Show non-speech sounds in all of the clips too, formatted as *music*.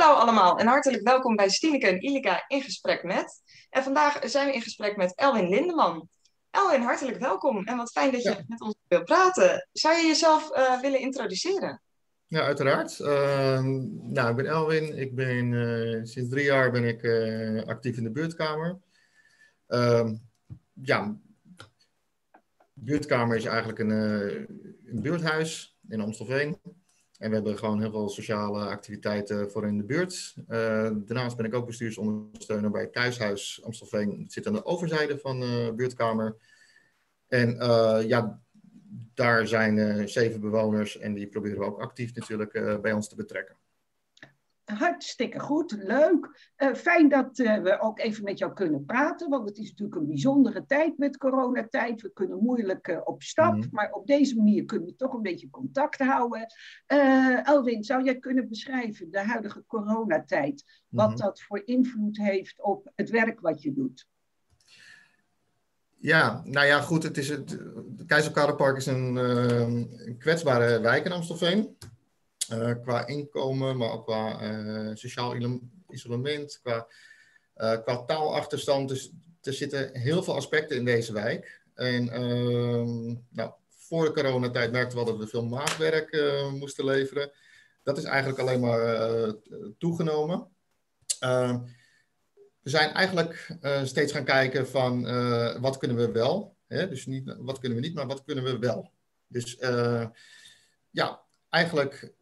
Hallo allemaal en hartelijk welkom bij Stineke en Ilika in gesprek met. En vandaag zijn we in gesprek met Elwin Lindeman. Elwin, hartelijk welkom en wat fijn dat je met ons wil praten. Zou je jezelf uh, willen introduceren? Ja, uiteraard. Uh, nou, ik ben Elwin. Ik ben, uh, sinds drie jaar ben ik uh, actief in de buurtkamer. Ehm, ja, buurtkamer is eigenlijk een, een buurthuis in Amstelveen. En we hebben gewoon heel veel sociale activiteiten voor in de buurt. Uh, daarnaast ben ik ook bestuursondersteuner bij Thuishuis Amstelveen. Het zit aan de overzijde van de buurtkamer. En uh, ja, daar zijn zeven bewoners en die proberen we ook actief natuurlijk bij ons te betrekken. Hartstikke goed, leuk. Uh, fijn dat uh, we ook even met jou kunnen praten, want het is natuurlijk een bijzondere tijd met coronatijd. We kunnen moeilijk uh, op stap, mm. maar op deze manier kunnen we toch een beetje contact houden. Elwin, zou jij kunnen beschrijven de huidige coronatijd, wat mm -hmm. dat voor invloed heeft op het werk wat je doet? Ja, nou ja, goed. Het is het, Keizer is een, een kwetsbare wijk in Amstelveen. Uh, qua inkomen, maar ook qua uh, sociaal isolement, qua, uh, qua taalachterstand. Dus er zitten heel veel aspecten in deze wijk. En ehm, nou, voor de coronatijd merkten we dat we veel maatwerk moesten leveren. Dat is eigenlijk alleen maar toegenomen. Ehm, we zijn eigenlijk steeds gaan kijken van wat kunnen we wel. Hè? Dus niet wat kunnen we niet, maar wat kunnen we wel. Dus ja, eigenlijk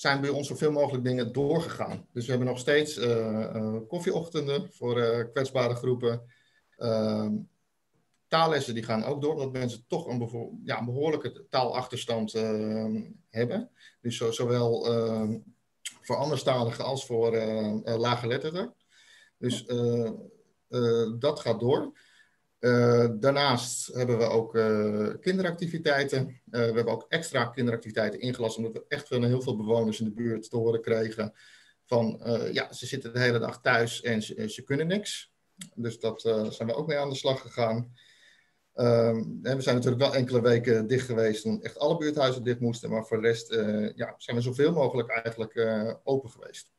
zijn bij ons zoveel mogelijk dingen doorgegaan. Dus we hebben nog steeds uh, koffieochtenden voor uh, kwetsbare groepen. Ehm, taallessen die gaan ook door, omdat mensen toch een, ja, een behoorlijke taalachterstand ehm, hebben. Dus zo, zowel ehm, voor anderstaligen als voor laaggeletterden. Dus dat gaat door. Uh, daarnaast hebben we ook uh, kinderactiviteiten. Uh, we hebben ook extra kinderactiviteiten ingelast, omdat we echt van heel veel bewoners in de buurt te horen kregen van, ja, ze zitten de hele dag thuis en ze, ze kunnen niks. Dus dat zijn we ook mee aan de slag gegaan. Ehm, we zijn natuurlijk wel enkele weken dicht geweest toen echt alle buurthuizen dicht moesten, maar voor de rest ja, zijn we zoveel mogelijk eigenlijk open geweest.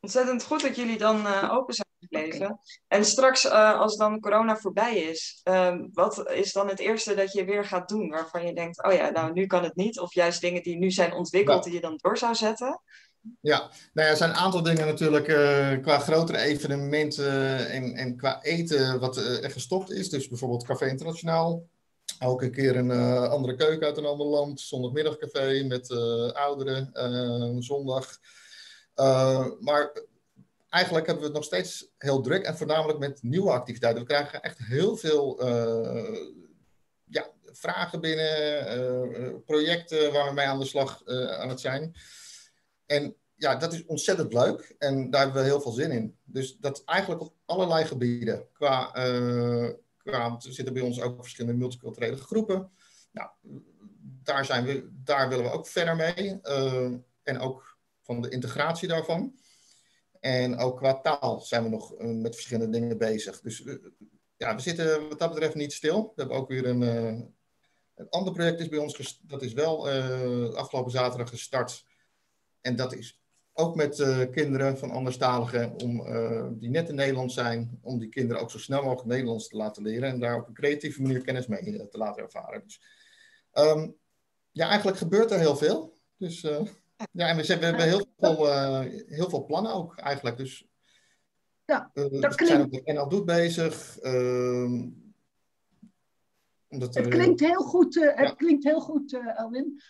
Ontzettend goed dat jullie dan open zijn gebleven. En straks, uh, als dan corona voorbij is, uh, wat is dan het eerste dat je weer gaat doen waarvan je denkt, oh ja, nou nu kan het niet, of juist dingen die nu zijn ontwikkeld die je dan door zou zetten? Ja, nou ja, er zijn een aantal dingen natuurlijk uh, qua grotere evenementen en, en qua eten wat uh, er gestopt is. Dus bijvoorbeeld Café Internationaal. Elke keer een uh, andere keuken uit een ander land. Zondagmiddagcafé met ouderen, zondag. maar eigenlijk hebben we het nog steeds heel druk en voornamelijk met nieuwe activiteiten. We krijgen echt heel veel uh, ja, vragen binnen, uh, projecten waar we mee aan de slag uh, aan het zijn. En ja, dat is ontzettend leuk en daar hebben we heel veel zin in. Dus dat eigenlijk op allerlei gebieden. Qua, qua er zitten bij ons ook verschillende multiculturele groepen. Nou, daar, zijn we, daar willen we ook verder mee. en ook van de integratie daarvan. En ook qua taal zijn we nog eh, met verschillende dingen bezig. Dus eh, ja, we zitten wat dat betreft niet stil. We hebben ook weer een, uh, een ander project is bij ons, dat is wel afgelopen zaterdag gestart. En dat is ook met kinderen van anderstaligen, om, die net in Nederland zijn, om die kinderen ook zo snel mogelijk Nederlands te laten leren en daar op een creatieve manier kennis mee te laten ervaren. Dus um, ja, eigenlijk gebeurt er heel veel. Dus ja, en we, we hebben heel veel, uh, heel veel plannen ook eigenlijk. Dus ja, uh, dat we klinkt... zijn ook NL Doet bezig. Uh, omdat het klinkt heel goed, uh, het klinkt heel goed, uh, Elwin.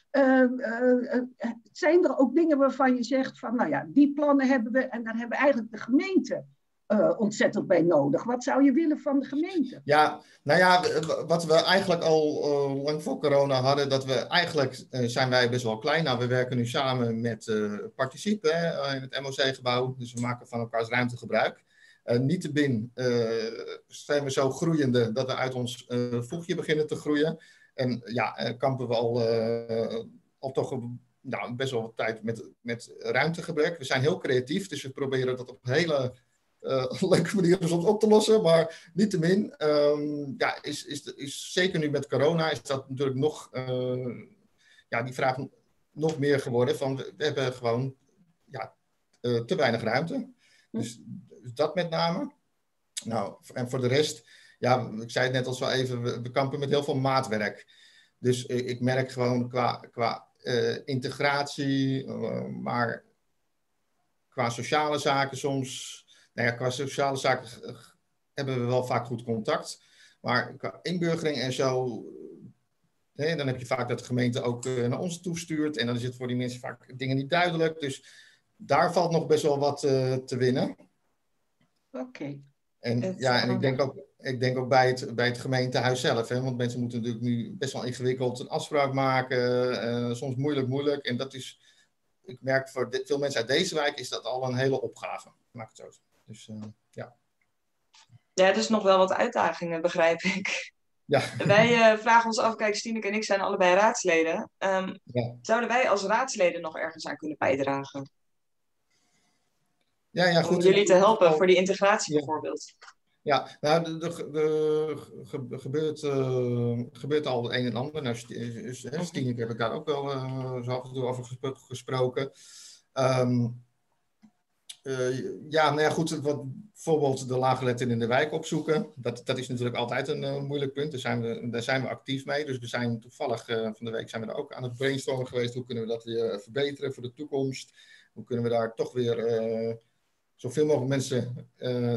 zijn er ook dingen waarvan je zegt van, nou ja, die plannen hebben we en daar hebben eigenlijk de gemeente uh, ontzettend bij nodig. Wat zou je willen van de gemeente? Ja, nou ja, wat we eigenlijk al uh, lang voor corona hadden, dat we eigenlijk uh, zijn wij best wel klein. Nou, we werken nu samen met Particip hè, in het MOC-gebouw, dus we maken van elkaars ruimte gebruik. niet te bin zijn we zo groeiende dat we uit ons voegje beginnen te groeien. En ja, kampen we al, al toch nou, best wel wat tijd met, met ruimtegebrek. We zijn heel creatief, dus we proberen dat op hele *laughs* leuke manier soms op te lossen. Maar niettemin, um, ja, is, is, is zeker nu met corona, is dat natuurlijk nog, uh, ja, die vraag nog meer geworden. Van, we, hebben gewoon ja, te weinig ruimte. Dus, dus dat met name. Nou, en voor de rest, ja, ik zei het net al zo even, we, kampen met heel veel maatwerk. Dus ik merk gewoon qua, qua integratie, maar qua sociale zaken soms, nou ja, qua sociale zaken hebben we wel vaak goed contact. Maar qua inburgering en zo, hè, dan heb je vaak dat de gemeente ook uh, naar ons toestuurt. En dan is het voor die mensen vaak dingen niet duidelijk. Dus daar valt nog best wel wat uh, te winnen. Oké. En, ja, en ik denk ook, ik denk ook bij, het, bij het gemeentehuis zelf. Hè, want mensen moeten natuurlijk nu best wel ingewikkeld een afspraak maken. Uh, soms moeilijk, moeilijk. En dat is, ik merk voor veel mensen uit deze wijk is dat al een hele opgave. Maak het zo. Dus ja. Ja, er is nog wel wat uitdagingen, begrijp ik. Ja. *laughs* Wij uh, vragen ons af, kijk, Stineke en ik zijn allebei raadsleden. Um, ja. Zouden wij als raadsleden nog ergens aan kunnen bijdragen? Ja, ja, goed. Om jullie te helpen voor die integratie ja. bijvoorbeeld. Ja, nou, er gebeurt, uh, gebeurt al het een en ander. Nou, Stineke heb ik daar ook wel uh, zo af en toe over gesproken. Um, ja, nou ja, goed. Wat, bijvoorbeeld de laaggeletteren in de wijk opzoeken. Dat, dat is natuurlijk altijd een uh, moeilijk punt. Daar zijn, we, daar zijn we actief mee. Dus we zijn toevallig uh, van de week zijn we er ook aan het brainstormen geweest. Hoe kunnen we dat weer verbeteren voor de toekomst? Hoe kunnen we daar toch weer zoveel mogelijk mensen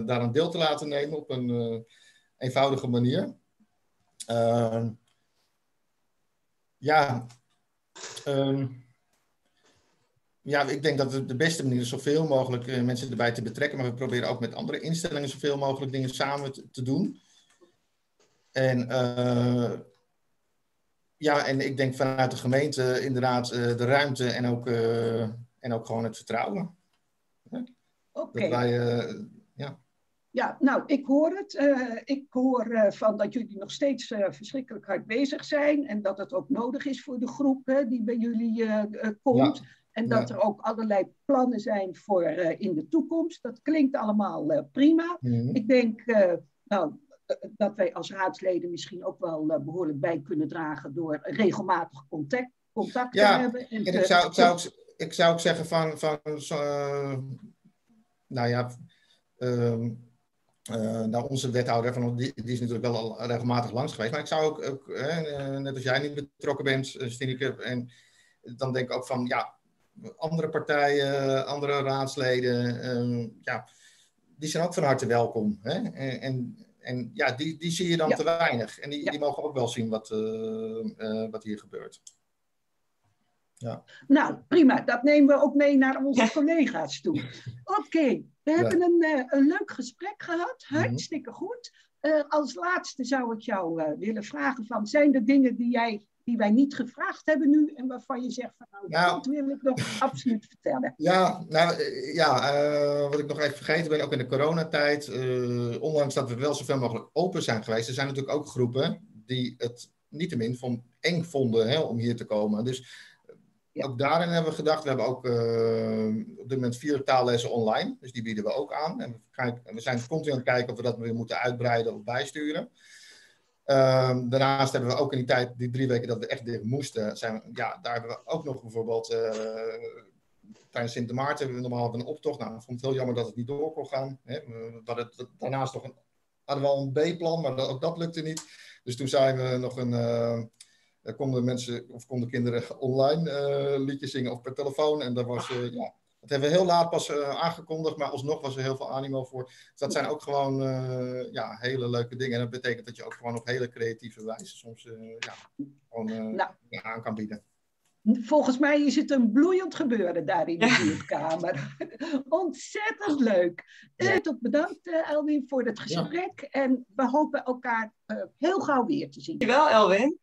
daaraan deel te laten nemen op een eenvoudige manier? Ehm, ja, um, ja, ik denk dat de beste manier is zoveel mogelijk uh, mensen erbij te betrekken. Maar we proberen ook met andere instellingen zoveel mogelijk dingen samen te, te doen. En uh, ja, en ik denk vanuit de gemeente inderdaad uh, de ruimte en ook, en ook gewoon het vertrouwen. Oké. Okay. ja. Ja, nou, ik hoor het. ik hoor van dat jullie nog steeds verschrikkelijk hard bezig zijn. En dat het ook nodig is voor de groep die bij jullie komt. Ja. En dat er ook allerlei plannen zijn voor uh, in de toekomst. Dat klinkt allemaal uh, prima. Mhm. Ik denk uh, nou, dat wij als raadsleden misschien ook wel behoorlijk bij kunnen dragen door regelmatig contact, contact ja, te hebben. En, en ik, zou, ik, zou, ik zou ook zeggen van, van nou ja, uh, nou, onze wethouder, van, die, die, is natuurlijk wel al regelmatig langs geweest. Maar ik zou ook, ook net als jij niet betrokken bent, Stineke, en dan denk ik ook van, ja, andere partijen, andere raadsleden, ehm, ja, die zijn ook van harte welkom. Hè? En, en, en, ja, die, die zie je dan te weinig. En die, die mogen ook wel zien wat, uh, wat hier gebeurt. Ja. Nou, prima. Dat nemen we ook mee naar onze *laughs* collega's toe. Oké, we hebben een, uh, een leuk gesprek gehad. Mhm. Hartstikke goed. Uh, als laatste zou ik jou uh, willen vragen van, zijn er dingen die jij die wij niet gevraagd hebben nu en waarvan je zegt van nou, nou dat wil ik nog *laughs* absoluut vertellen. Ja, nou eh, ja, uh, wat ik nog even vergeten ben, ook in de coronatijd, uh, ondanks dat we wel zoveel mogelijk open zijn geweest, er zijn natuurlijk ook groepen die het niettemin van eng vonden hè, om hier te komen. Dus ja. ook daarin hebben we gedacht, we hebben ook op dit moment vier taallessen online, dus die bieden we ook aan. En we, kijken, we zijn continu aan het kijken of we dat weer moeten uitbreiden of bijsturen. Um, daarnaast hebben we ook in die tijd, die drie weken dat we echt dicht moesten, zijn ja, daar hebben we ook nog bijvoorbeeld uh, tijdens Sint Maarten hebben we normaal een optocht. Nou, ik vond het heel jammer dat het niet door kon gaan. Hè. Hadden het, daarnaast nog een, hadden we al een B-plan, maar dat, ook dat lukte niet. Dus toen zijn we nog een, uh, konden mensen of konden kinderen *laughs* online uh, liedjes zingen of per telefoon. En dat was, ja, dat hebben we heel laat pas uh, aangekondigd, maar alsnog was er heel veel animo voor. Dus dat zijn ook gewoon uh, ja, hele leuke dingen. En dat betekent dat je ook gewoon op hele creatieve wijze soms uh, ja, gewoon nou, aan kan bieden. Volgens mij is het een bloeiend gebeuren daar in de buurtkamer. *laughs* Ontzettend leuk. Ja. tot bedankt, Elwin, voor het gesprek. Ja. En we hopen elkaar heel gauw weer te zien. Dankjewel, Elwin.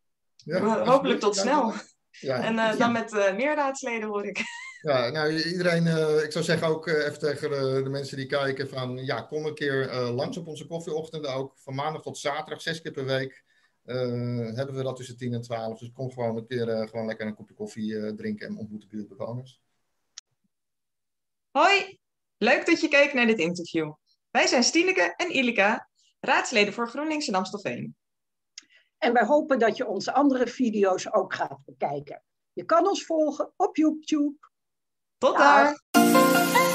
Hopelijk tot snel. En dan met meer raadsleden hoor ik. Ja, nou iedereen, uh, ik zou zeggen ook uh, even tegen de, de, mensen die kijken van ja, kom een keer uh, langs op onze koffieochtenden ook. Van maandag tot zaterdag, zes keer per week hebben we dat tussen 10 en 12. Dus kom gewoon een keer gewoon lekker een kopje koffie drinken en ontmoeten buurtbewoners. Hoi, leuk dat je keek naar dit interview. Wij zijn Stineke en Ilika, raadsleden voor GroenLinks in Amstelveen. En wij hopen dat je onze andere video's ook gaat bekijken. Je kan ons volgen op YouTube tot daar!